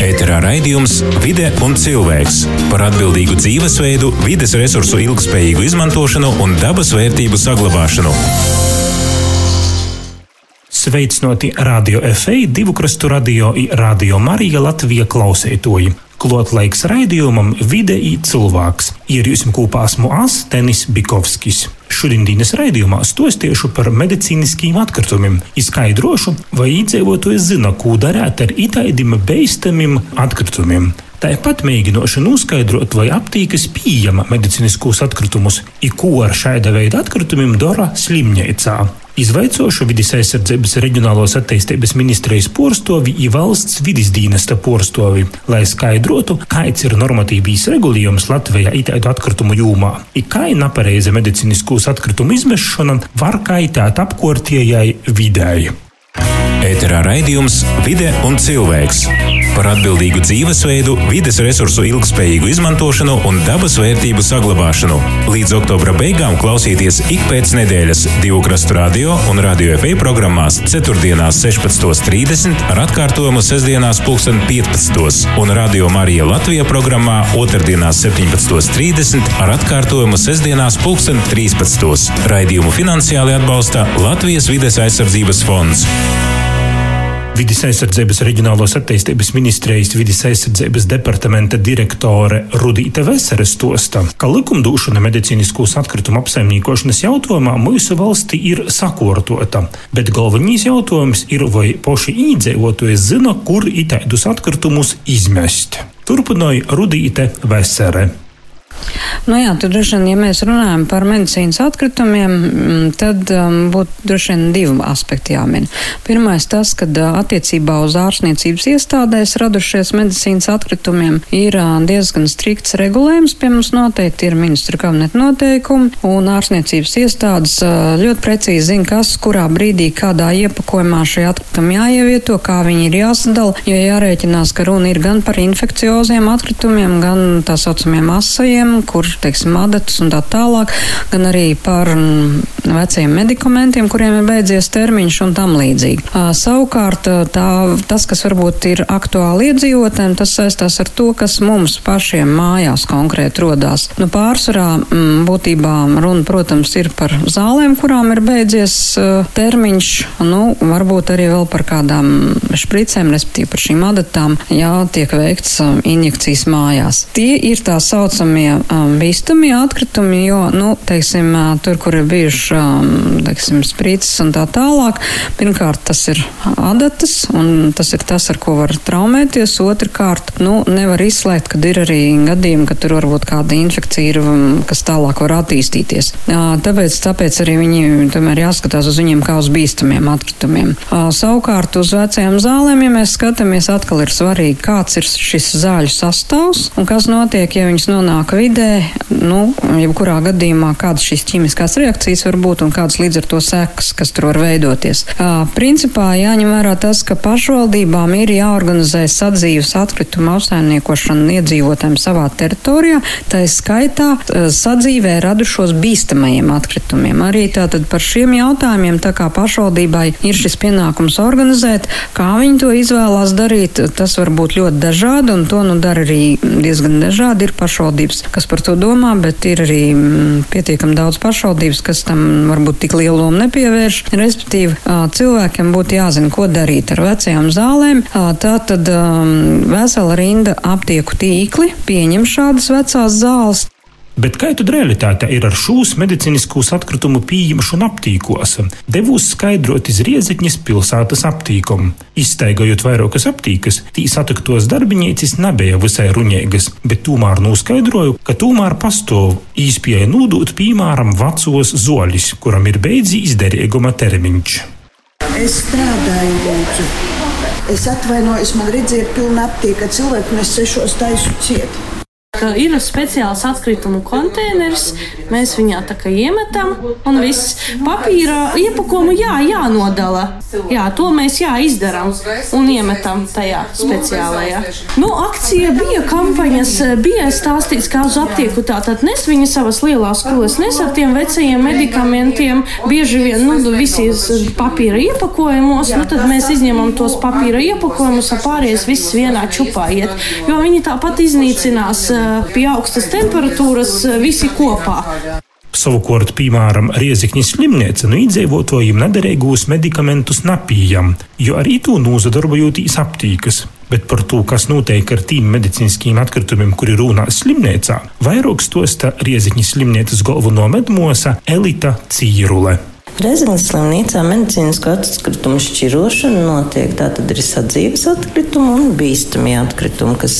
Ēterā raidījums Vide un cilvēks par atbildīgu dzīvesveidu, vides resursu ilgspējīgu izmantošanu un dabas vērtību saglabāšanu. Sveicināti Radio FA, divu krastu radio, radio Marija Latvija klausētoji. Klot laiks raidījumam Vide i cilvēks. Ir jūs kopā esmu As Tenis Bikovskis. Šodienas raidījumā stostiešu par medicīniskiem atkritumiem, izskaidrošu, vai iedzīvotāji zina, ko darīt ar itaidim beistamiem atkritumiem. Tāpat mēģināšu noskaidrot, vai aptīkas pieejama medicīniskos atkritumus, i ko ar šāda veida atkritumiem dara slimnīcā. Izvaicošu vidus aizsardzības reģionālās attīstības ministrijas porstovi i valsts vidus dienesta porstovi, lai skaidrotu, kāds ir normatīvīs regulējums Latvijā itāļu atkritumu jūmā, i kā nepareiza medicīniskos atkritumu izmešana var kaitēt apkārtējai videi. Ēterā raidījums Vide un cilvēks par atbildīgu dzīvesveidu, vides resursu ilgspējīgu izmantošanu un dabas vērtību saglabāšanu. Līdz oktobra beigām klausieties ik pēc nedēļas krastu radio un radio FA programmās 4. 16.30 ar atkārtojumu sestdienās 15. un radio Marija Latvija programmā 2. 17.30 ar atkārtojumu sestdienās 13. Raidījumu finansiāli atbalsta Latvijas vides aizsardzības fonds. Vides aizsardzības reģionālās attīstības ministrijas vides aizsardzības departamenta direktore Rudīte Vesere stosta, ka likumdošana medicīniskos atkritumu apsaimniekošanas jautājumā mūsu valstī ir sakārtota, bet galvenais jautājums ir, vai paši iedzīvotāji zina, kur itādus atkritumus izmest. Turpināja Rudīte Vesere. Nu jā, tad droši vien, ja mēs runājam par medicīnas atkritumiem, tad um, būtu droši vien divi aspekti jāmin. Pirmais tas, ka uh, attiecībā uz ārstniecības iestādēs radušies medicīnas atkritumiem ir uh, diezgan strikts regulējums pie mums noteikti, ir ministra kabineta noteikumi, un ārstniecības iestādes uh, ļoti precīzi zina, kas kurā brīdī, kādā iepakojumā šie atkritumi jāievieto, kā viņi ir jāsadala, jo jārēķinās, ka runa ir gan par infekcioziem atkritumiem, gan tā saucamiem asajiem, kur, teiksim, adatus un tā tālāk, gan arī par veciem medikamentiem, kuriem ir beidzies termiņš un tam līdzīgi. Savukārt, tā, tas, kas varbūt ir aktuāli iedzīvotēm, tas saistās ar to, kas mums pašiem mājās konkrēti rodās. Nu, pārsvarā m, būtībā runa, protams, ir par zālēm, kurām ir beidzies termiņš, nu, varbūt arī vēl par kādām špricēm, respektīvi par šīm adatām, jā, tiek veikts injekcijas mājās. Tie ir tā saucamie um, bīstamie atkritumi, jo, nu, teiksim, tur, kur ir bijuši, um, teiksim, sprites un tā tālāk, pirmkārt, tas ir adatas, un tas ir tas, ar ko var traumēties. Otrakārt, nu, nevar izslēgt, kad ir arī gadījumi, ka tur varbūt kāda infekcija ir, um, kas tālāk var attīstīties. Uh, tāpēc, tāpēc arī viņi tomēr jāskatās uz viņiem kā uz bīstamiem atkritumiem. Uh, savukārt, uz vecajām zālēm, ja mēs skatāmies, atkal ir svarīgi, kāds ir šis zāļu sastāvs un kas notiek, ja viņas nonāk vidē, nu, jebkurā gadījumā, kādas šīs ķīmiskās reakcijas var būt un kādas līdz ar to sekas, kas tur var veidoties. Uh, principā jāņem vērā tas, ka pašvaldībām ir jāorganizē sadzīves atkritumu apsaimniekošana iedzīvotājiem savā teritorijā, tā ir skaitā sadzīvē radušos bīstamajiem atkritumiem. Arī tātad par šiem jautājumiem, tā kā pašvaldībai ir šis pienākums organizēt, kā viņi to izvēlās darīt, tas var būt ļoti dažādi, un to nu dara arī diezgan dažādi. Ir pašvaldības, kas par to domā, bet ir arī mm, pietiekami daudz pašvaldības, kas tam varbūt tik lielu lomu nepievērš. Respektīvi, cilvēkiem būtu jāzina, ko darīt ar vecajām zālēm. Tā tad vesela rinda aptieku tīkli pieņem šādas vecās zāles. Bet kā tad realitāte ir ar šūs medicīniskos atkritumu pieņemšanu aptīkos? Devos skaidrot iz Riezekņas pilsētas aptīkumu. Izstaigājot vairākas aptīkas, tīs ataktos darbinīcis nebija visai ruņēgas, bet tomēr noskaidroju, ka tomēr pastāv īspēja nūdot, piemēram, vecos zoļus, kuram ir beidzi izderīguma termiņš. Es strādāju, lūdzu. Es atvainojos, man redzēja pilna aptieka cilvēku, es sešos taisu ciet. Ir speciāls atkritumu konteineris, mēs viņā tā kā iemetam, un viss papīra iepakojumu jā, jānodala. Jā, to mēs jā izdarām un iemetam tajā speciālajā. Nu, akcija bija kampaņas, bija stāstīts, kā uz aptieku tātad nes viņa savas lielās krulas, nes ar tiem vecajiem medikamentiem, bieži vien, nu, visīs papīra iepakojumos, nu, tad mēs izņemam tos papīra iepakojumus, un pārējais viss vienā čupā iet. Jo viņi tāpat iznīcinās pie augstas temperatūras visi kopā. Savukārt, piemēram, Riezikņas slimnīca no iedzīvotājiem nederīgos medikamentus napījam, jo arī to nozadarbojotīs aptīkas. Bet par to, kas notiek ar tīm medicīniskiem atkritumiem, kuri runās slimnīcā, vairāk stosta Riezikņas slimnīcas galveno medmosa Elita Cīrule. Reizes slimnīcā medicīnisko atkritumu šķirošana notiek. Tā tad ir sadzīves atkritumi un bīstamie atkritumi, kas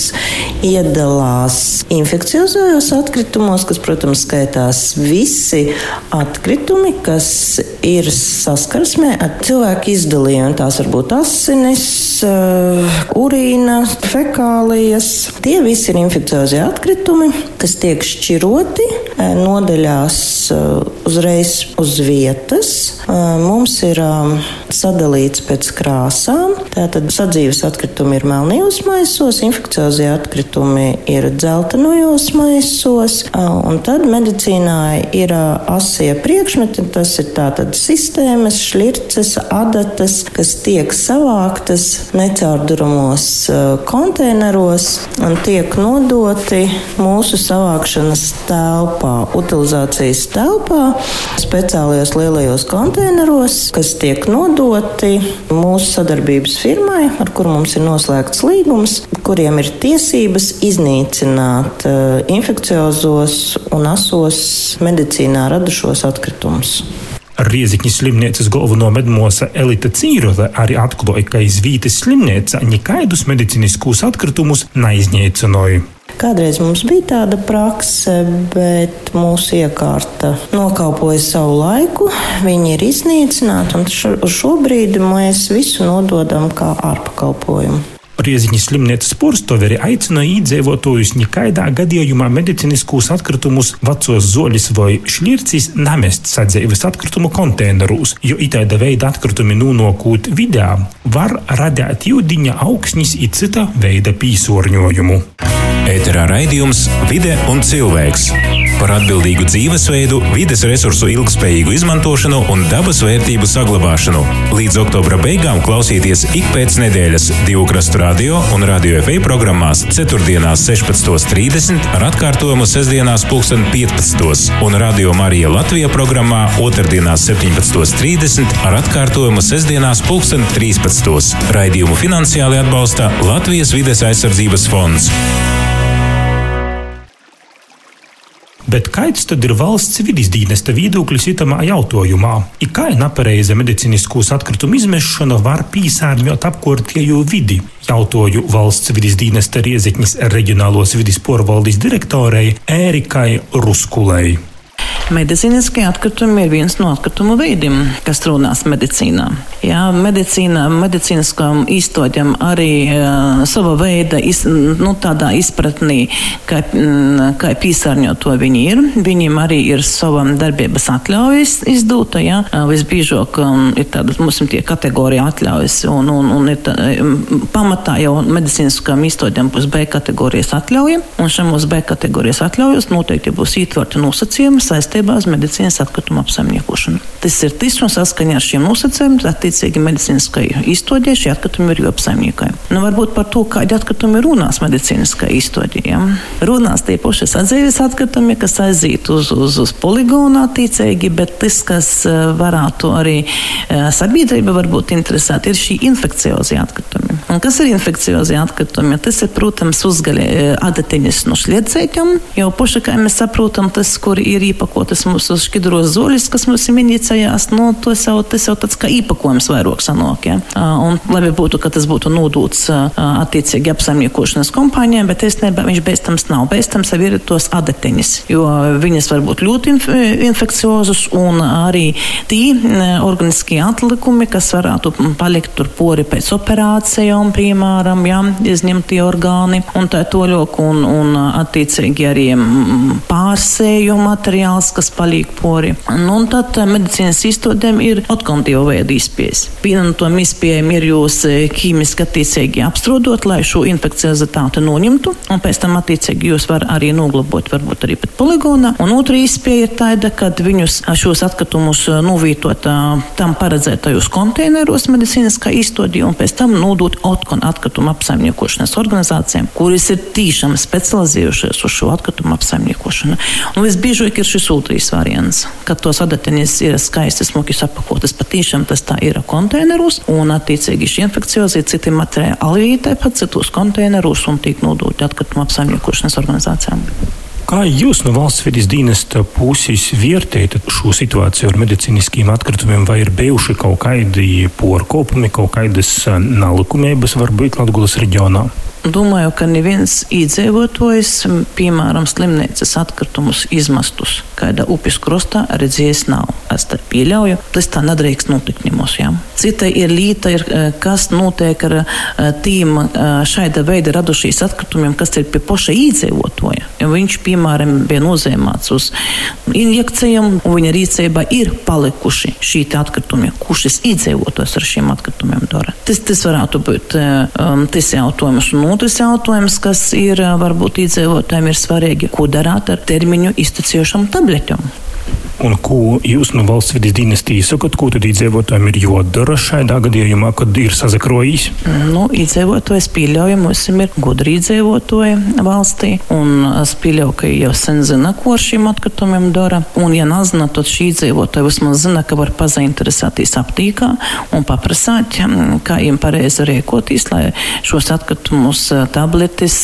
iedalās infekciozajos atkritumos, kas, protams, skaitās visi atkritumi, kas ir saskarsmē ar cilvēku izdalījumu. Tās var būt asinis, uh, urīna, fekālijas. Tie visi ir infekciozie atkritumi, kas tiek šķiroti uh, nodaļās uh, uzreiz uz vietas krāsas. Mums ir sadalīts pēc krāsām. Tātad sadzīves atkritumi ir melnījos maisos, infekciozie atkritumi ir dzeltenojos maisos, un tad medicīnā ir asie priekšmeti. Tas ir tātad sistēmas, šļirces, adatas, kas tiek savāktas necaurdurumos konteineros un tiek nodoti mūsu savākšanas telpā, utilizācijas telpā, speciālajos lielajos lielajos konteineros, kas tiek nodoti mūsu sadarbības firmai, ar kuru mums ir noslēgts līgums, kuriem ir tiesības iznīcināt uh, infekciozos un asos medicīnā radušos atkritumus. Rieziņas slimnīcas galveno medmosa Elita Cīrole arī atklāja, ka izvītas slimnīca nekādus medicīniskus atkritumus neizniecināja. Kādreiz mums bija tāda prakse, bet mūsu iekārta nokalpoja savu laiku. Viņi ir iznīcināti, un šo, šobrīd mēs visu nododam kā ārpakalpojumu. Rieziņas slimnīcas porcelāna aicināja iedzīvotājus nekādā gadījumā medicīniskos atkritumus, vecos zoļus vai šķircis nemest sadzīves atkritumu konteinerus, jo itāda veida atkritumi nonākot vidē var radīt jūdiņa augsnis un cita veida pīsorņojumu. Ēterā raidījums Vide un cilvēks par atbildīgu dzīvesveidu, vides resursu ilgspējīgu izmantošanu un dabas vērtību saglabāšanu. Līdz oktobra beigām klausieties ik pēc nedēļas divu krastu radio un radio FA programmās 4.16.30 ar atkārtojumu sestdienās 15. un radio Marija Latvija programmā otrdienās 17.30 ar atkārtojumu sestdienās 13. Raidījumu finansiāli atbalsta Latvijas vides aizsardzības fonds. Bet kāds tad ir valsts vidas dienesta viedoklis itamā jautājumā? Ir kā nepareiza medicīniskos atkritumu izmešana var pīsārņot apkārtējo vidi? Jautāju valsts vidas dienesta Riezekņas reģionālos vidas porvaldes direktorei Ērikai Ruskulei. Medicīniskie atkritumi ir viens no atkritumu veidiem, kas runās medicīnā. Jā, medicīnā, medicīniskām īstoģiem arī uh, sava veida iz, nu, tādā izpratnī, kā, mm, kā piesārņot to viņi ir. Viņiem arī ir sava darbības atļaujas izdota. Jā. Visbiežāk um, ir tāda, mums ir tie kategorija atļaujas, un, un, un ir tā, pamatā jau medicīniskām īstoģiem būs B kategorijas atļauja, un šim uz B kategorijas atļaujas noteikti būs ietverti nosacījumi saistībā saistībā ar medicīnas atkritumu apsaimniekošanu. Tas ir tis un saskaņā ar šiem nosacījumiem, attiecīgi medicīniskai izstādē šie atkritumi ir jāapsaimniekojami. Nu, varbūt par to, kādi atkritumi runās medicīniskai izstādē. Ja? Runās tie paši sadzīves atkritumi, kas aiziet uz, uz, uz poligonu attiecīgi, bet tas, kas eh, varētu arī eh, sabiedrība varbūt interesēt, ir šī infekciozie atkritumi. Un kas ir infekciozie atkritumi? Tas ir, protams, uzgaļi eh, adatiņas no šliedzēķiem, jau paši, kā mēs saprotam, tas, kur ir iepakot tas mūsu šķidros zoļus, kas mums ir minicējās, nu, tas jau, tas jau tāds kā īpakojums vairāk sanāk. Ja? Un labi būtu, ka tas būtu nodūts attiecīgi apsaimniekošanas kompānijām, bet īstenībā viņš beidzams nav. Beidzams jau ir tos adatiņas, jo viņas var būt ļoti inf infekciozas un arī tie organiskie atlikumi, kas varētu palikt tur pori pēc operācijas injekcijām, piemēram, jā, izņemtie orgāni un tā toļok, un, un attiecīgi arī pārsēju materiāls, kas paliek pori. Nu, un tad medicīnas izstādēm ir atkal divu veidu izpējas. Viena no tām izpējām ir jūs ķīmiski attiecīgi apstrādot, lai šo infekciozitāti noņemtu, un pēc tam attiecīgi jūs var arī noglabot, varbūt arī pat poligonā. Un otra izpēja ir tāda, kad viņus šos atkritumus novietot tam paredzētajos konteineros medicīniskā izstādī un pēc tam nodot otkon atkritumu apsaimniekošanas organizācijām, kuras ir tīšām specializējušies uz šo atkritumu apsaimniekošanu. Un visbiežāk ir šis otrais variants, kad tos adateņas ir skaisti smuki sapakotas, patīšām tas tā ir konteineros un attiecīgi šī infekciozi citi materiāli arī tāpat citos konteineros un tiek nodoti atkrituma apsaimniekošanas organizācijām. Kā jūs no valsts vidas dienesta puses vērtējat šo situāciju ar medicīniskiem atkritumiem? Vai ir bijuši kaut kādi porkopumi, kaut kādas nelikumības varbūt Latvijas reģionā? Domāju, ka neviens iedzīvotājs, piemēram, slimnīcas atkritumus izmastus, kāda upes krastā redzējis nav. Es tā pieļauju, tas tā nedrīkst notikt ņemos. Ja? Cita ir līta, ir, kas notiek ar tīm šāda veida radušīs atkritumiem, kas ir pie poša iedzīvotāja. Viņš, piemēram, bija nozīmēts uz injekcijām, un viņa rīcībā ir palikuši šī atkritumi, kurš šis iedzīvotājs ar šiem atkritumiem dara. Tas, tas varētu būt um, tas jautājums. Un otrs jautājums, kas ir varbūt iedzīvotājiem ir svarīgi, ko darāt ar termiņu iztecējušām tabletēm. Un ko jūs no valsts vidas dinastijas sakat, ko tad iedzīvotājiem ir jādara šādā gadījumā, kad ir sazakrojis? Nu, iedzīvotājs pieļauj, mums ir gudri iedzīvotāji valstī, un es pieļauju, ka jau sen zina, ko ar šīm atkritumiem dara. Un, ja nezina, tad šī iedzīvotāja vismaz zina, ka var pazainteresēties aptīkā un paprasāt, kā viņiem pareizi rīkoties, lai šos atkritumus, tabletes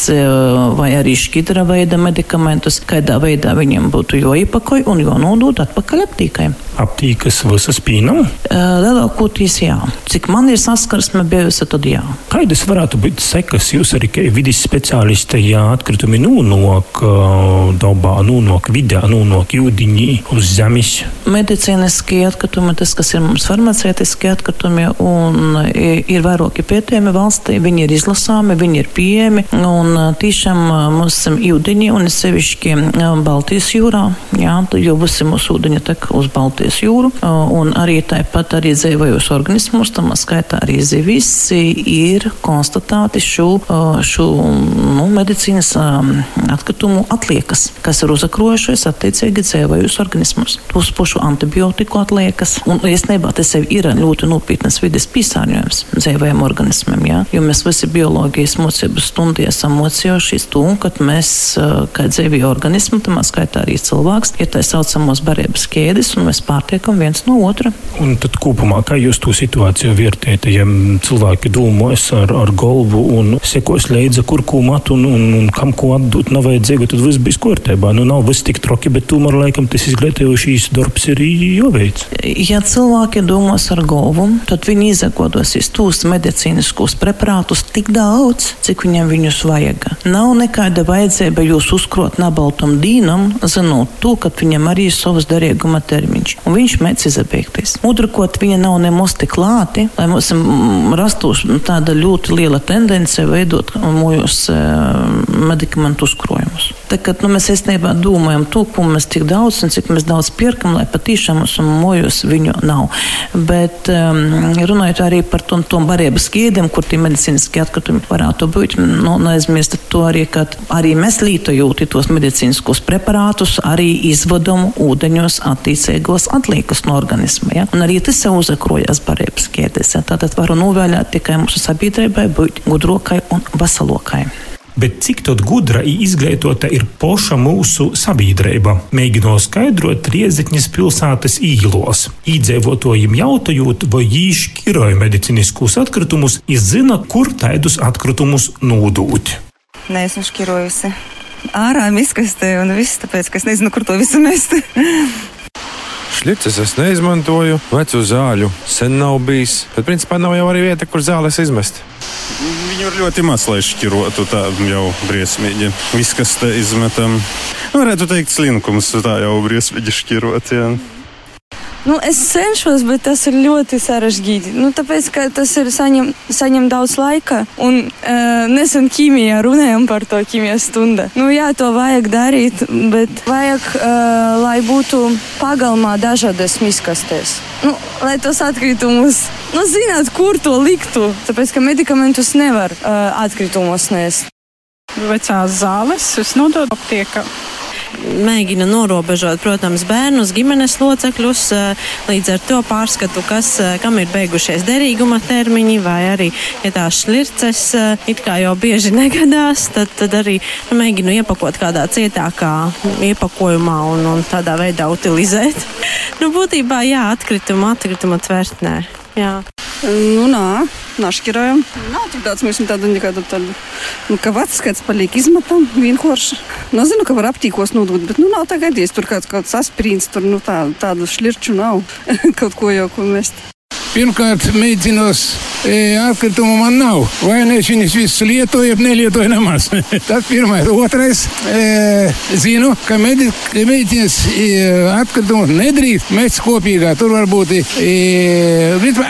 vai arī šķidra veida medikamentus, kādā veidā viņiem būtu jāiepakoja un jānodod atpakaļ aptīkai. Aptīkas visas pīnam? Lielākoties jā. Cik man ir saskarsme bijusi, tad jā. Kādas varētu būt sekas? Jūs arī kā vidas speciālisti, ja atkritumi nonāk dabā, nonāk vidē, nonāk jūdiņī uz zemes? Medicīniskie atkritumi, tas, kas ir mums farmaceitiskie atkritumi, un ir vairāki pētījumi valstī, viņi ir izlasāmi, viņi ir pieejami, un tiešām mums ir jūdiņi, un sevišķi Baltijas jūrā, jā, jo visi mūsu ūdeņi tek uz Baltijas jūru, un arī tāpat arī dzīvojos organismus, tam skaitā arī zivis, ir konstatēti šo, šo nu, medicīnas atkritumu atliekas, kas ir uzakrojušies attiecīgi dzīvojos organismus. Tos pašu antibiotiku atliekas, un īstenībā tas jau ir ļoti nopietnas vides piesārņojums dzīvojam organismam, jā? jo mēs visi bioloģijas mocību stundi esam mocījušies to, ka mēs, kā dzīvi organismi, tam skaitā arī cilvēks, ir tā saucamos barības ķēdes, un mēs pārtiekam viens no otra. Un tad kopumā, kā jūs to situāciju vērtējat, ja cilvēki domājas ar, ar galvu un sekos līdzi, kur ko mat un, un, un kam ko atdot, nav vajadzīga, tad viss bija kārtībā. Nu, nav viss tik troki, bet tomēr laikam tas izglītojošīs darbs ir jāveic. Ja cilvēki domās ar galvu, tad viņi izagodosies tos medicīniskos preparātus tik daudz, cik viņiem viņus vajag. Nav nekāda vajadzība jūs uzkrot nabaltam dīnam, zinot to, ka viņam arī ir savs derīguma termiņš, un viņš mēdz izabeigties. Otrakārt, viņa nav nemaz tik lāti, lai mums rastos tāda ļoti liela tendence veidot mūjos medikamentu uzkrojumus. Tā kā nu, mēs īstenībā domājam to, ko mēs tik daudz un cik daudz pirkam, lai patiešām mums mojos viņu nav. Bet um, runājot arī par tom, tom barības ķēdēm, kur tie medicīniskie atkritumi varētu būt, nu, neaizmirst to arī, ka arī mēs lītojot tos medicīniskos preparātus, arī izvadam ūdeņos attīstīgos atliekas no organisma. Ja? Un arī tas jau uzakrojas barības ķēdēs. Ja? Tātad varu novēlēt tikai mūsu sabiedrībai būt gudrokai un veselokai. Bet cik tad gudra un izglītota ir poša mūsu sabiedrība? Mēģinot skaidrot Riezekņas pilsētas īlos. Iedzīvotājiem jautājot, vai viņi šķiroja medicīniskus atkritumus, izzina, kur tādus atkritumus nodūt. Nē, esmu šķirojusi. Ārā miskastē un viss, tāpēc, ka es nezinu, kur to visu mest. Šļicis es neizmantoju, vecu zāļu sen nav bijis. Bet, principā, nav jau arī vieta, kur zāles izmest. Viņu ir ļoti maz, lai šķirotu tādu jau briesmīgi. Viss, kas te izmetam, nu, varētu teikt, slinkums tā jau briesmīgi šķirot. Jā. Nu, es cenšos, bet tas ir ļoti sarežģīti. Nu, tāpēc, ka tas ir saņem, saņem daudz laika. Un uh, nesen ķīmijā runājām par to ķīmijas stundu. Nu, jā, to vajag darīt, bet vajag, uh, lai būtu pagalmā dažādas miskastes. Nu, lai tos atkritumus, nu, zināt, kur to liktu. Tāpēc, ka medikamentus nevar uh, atkritumos nest. Vecās zāles es nododu aptiekā mēģina norobežot, protams, bērnus, ģimenes locekļus, līdz ar to pārskatu, kas, kam ir beigušies derīguma termiņi, vai arī, ja tās šlirces it kā jau bieži negadās, tad, tad arī nu, mēģinu iepakot kādā cietākā iepakojumā un, un tādā veidā utilizēt. nu, būtībā, jā, atkrituma, atkrituma tvertnē. Jā. Nu, nā, našķirojam. Nav tik daudz mums tādu nekādu tādu, nu, ka vecs kāds paliek izmetam, vienkārši. Nu, zinu, ka var aptīkos nodot, bet, nu, nav tā gadies, tur kāds, kāds aspirīns, tur, nu, tā, tādu šļirču nav, kaut ko jau ko mest. Pirmkārt, medicīnos e, atkritumu man nav. Vai ne es viņus visus lietoju, ja nelietoju nemaz. Tas pirmais. Otrais, e, zinu, ka medi medicīnas e, atkritumu nedrīkst mest kopīgā. Tur varbūt e,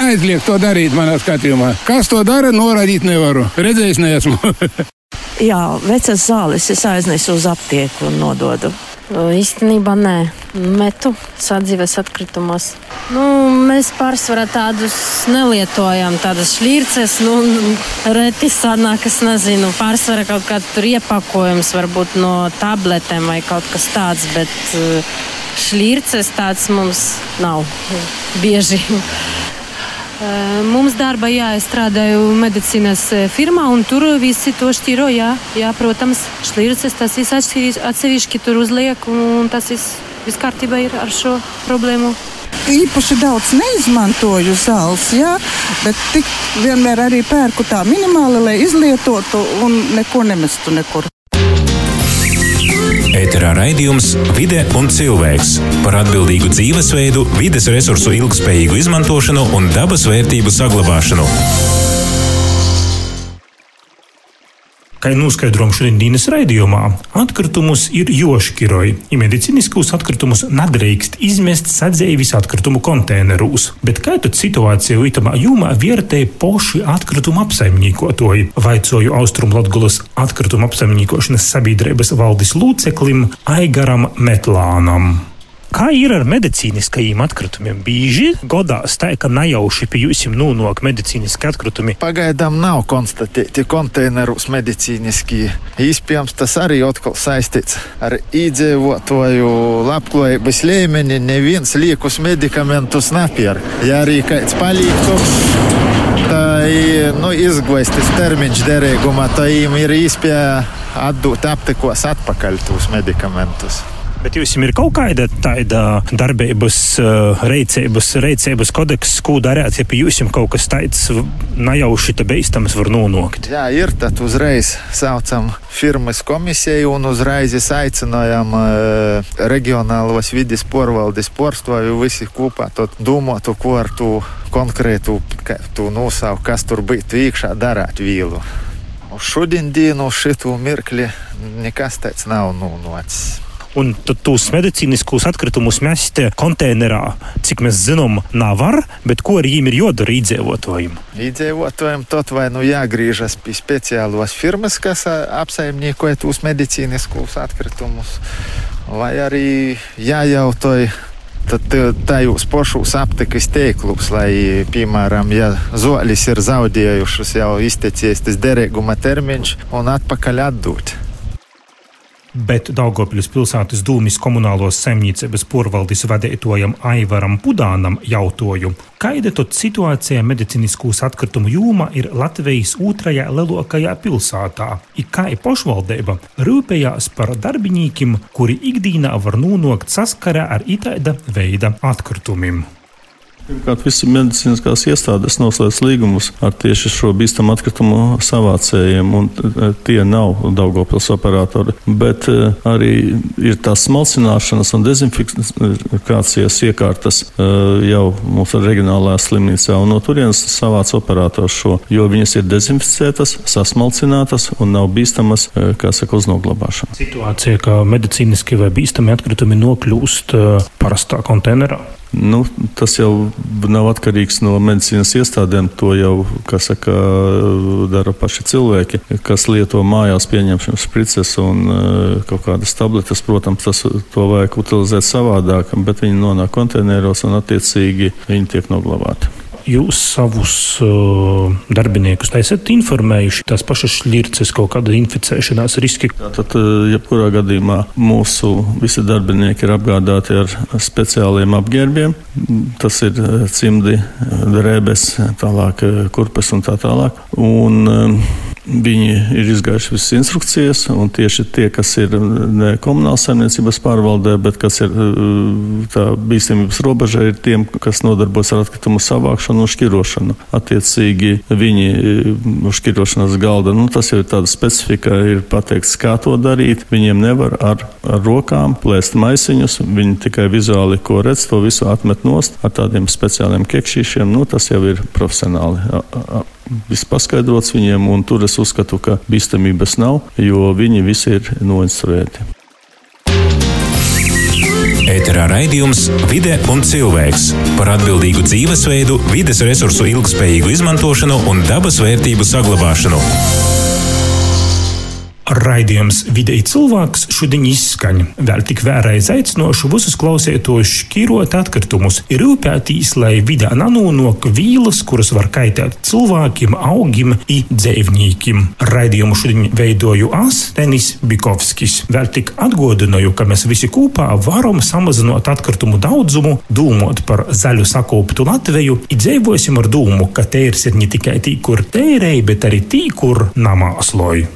aizliegt to darīt manā skatījumā. Kas to dara, norādīt nevaru. Redzējis neesmu. Jā, vecas zāles es aiznesu uz aptieku un nododu. Īstenībā nē, metu sadzīves atkritumos. Nu, mēs pārsvarā tādus nelietojam, tādas šķirces. Nu, reti sanāk, es nezinu, pārsvarā kaut kāds tur iepakojums, varbūt no tabletēm vai kaut kas tāds, bet šķirces tāds mums nav bieži. Mums darbā, jā, es strādāju medicīnas firmā, un tur visi to šķiro. Jā, jā protams, šķirces tas viss atsevišķi tur uzliek, un tas viss, viss kārtībā ir ar šo problēmu. Īpaši daudz neizmantoju zāles, jā, bet tik vienmēr arī pērku tā minimāli, lai izlietotu un neko nemestu nekur. Ēterā raidījums Vide un cilvēks par atbildīgu dzīvesveidu, vides resursu ilgspējīgu izmantošanu un dabas vērtību saglabāšanu. Kā noskaidrojam šodien dienas raidījumā, atkritumus ir joškiroji. Ja medicīniskos atkritumus nedrīkst izmest sadzēvis atkritumu konteinerūs, bet kā tad situāciju itamā jūmā vērtēja poši atkritumu apsaimniekotoji? Vaicoju Austrumlatgulas atkritumu apsaimniekošanas sabiedrības valdes lūceklim Aigaram Metlānam. Kā ir ar medicīniskajiem atkritumiem? Bieži godās tā, ka nejauši pie jums nonāk medicīniski atkritumi. Pagaidām nav konstatēti konteinerus medicīniski. Iespējams, tas arī atkal saistīts ar iedzīvotāju labklājības līmeni. Neviens liekus medikamentus nepērk. Ja arī kāds paliek tukšs. Tā ir nu, izglaistas termiņš derīgumā, tā ir iespēja atdot aptekos atpakaļ tos medikamentus. Bet jums ir kaut kāda tāda darbības, reizības, reizības kodeks, ko darāt, ja pie jums kaut kas tāds nejauši te beigstams var nonākt? Jā, ir tad uzreiz saucam firmas komisiju un uzreiz aicinājām uh, reģionālos vidas porvaldes porstoju visi kopā domātu, ko ar to konkrētu tu nosaukt, kas tur būtu iekšā darāt vīlu. Uz šodien dienu šitu mirkli nekas tāds nav nonācis. Un tos medicīniskos atkritumus mest konteinerā, cik mēs zinām, nav var, bet ko ar viņiem ir jādara iedzīvotājiem? Iedzīvotājiem tot vai nu jāgriežas pie speciālos firmas, kas apsaimniekoja tos medicīniskos atkritumus, vai arī jājautāj tad tajos pašos aptekas teiklus, lai, piemēram, ja zoļus ir zaudējušas jau izteicies tas derīguma termiņš un atpakaļ atdot bet Daugopļas pilsētas dūmis komunālos saimniecības porvaldis vadītojam Aivaram Pudānam jautāju, kāda tad situācija medicīniskos atkritumu jūma ir Latvijas otrajā lielākajā pilsētā, ir kā ir pašvaldība rūpējās par darbiniekiem, kuri ikdienā var nonākt saskarē ar itāda veida atkritumiem. Pirmkārt, visi medicīniskās iestādes noslēdz līgumus ar tieši šo bīstamu atkritumu savācējiem, un e, tie nav Daugopils operatori. Bet e, arī ir tās smalcināšanas un dezinfikācijas iekārtas e, jau mūsu reģionālajā slimnīcā, un no turienes savāc operators šo, jo viņas ir dezinficētas, sasmalcinātas un nav bīstamas, kā saka, uz noglabāšanu. Situācija, ka medicīniski vai bīstami atkritumi nokļūst parastā konteinerā. Nu, tas jau nav atkarīgs no medicīnas iestādēm. To jau, saka, dara paši cilvēki, kas lieto mājās pieņemšanas sprices un uh, kaut kādas tabletes. Protams, tas, to vajag utilizēt savādāk, bet viņi nonāk konteineros un attiecīgi viņi tiek noglabāti jūs savus uh, darbiniekus esat informējuši tās pašas šķirces, kaut kāda inficēšanās riski? Tad, uh, jebkurā gadījumā mūsu visi darbinieki ir apgādāti ar speciāliem apģērbiem. Tas ir uh, cimdi, drēbes, tālāk kurpes un tā tālāk. Un, Viņi ir izgājuši visas instrukcijas, un tieši tie, kas ir ne komunālās saimniecības pārvaldē, bet kas ir tā bīstamības robežā, ir tiem, kas nodarbojas ar atkritumu savākšanu un šķirošanu. Attiecīgi viņi uz šķirošanas galda, nu, tas jau ir tāda specifika, ir pateikts, kā to darīt. Viņiem nevar ar, ar rokām plēst maisiņus, viņi tikai vizuāli, ko redz, to visu atmet nost ar tādiem speciāliem kekšīšiem. Nu, tas jau ir profesionāli viss paskaidrots viņiem, un tur es uzskatu, ka bīstamības nav, jo viņi visi ir noinstruēti. Ēterā raidījums Vide un cilvēks par atbildīgu dzīvesveidu, vides resursu ilgspējīgu izmantošanu un dabas vērtību saglabāšanu. Raidījums vidēji cilvēks šodien izskaņa. Vēl tik vēlreiz aicinošu visus klausītājus šķirot atkritumus, ir rūpētīs, lai vidē nanūnok vīlas, kuras var kaitēt cilvēkiem, augiem un dzīvniekiem. Raidījumu šodien veidoju es, Denis Bikovskis. Vēl tik atgādināju, ka mēs visi kopā varam samazināt atkritumu daudzumu, domāt par zaļu sakoptu Latviju, un dzīvosim ar domu, ka tērs ir ne tikai tī, kur tērēji, bet arī tī, kur namāsloju.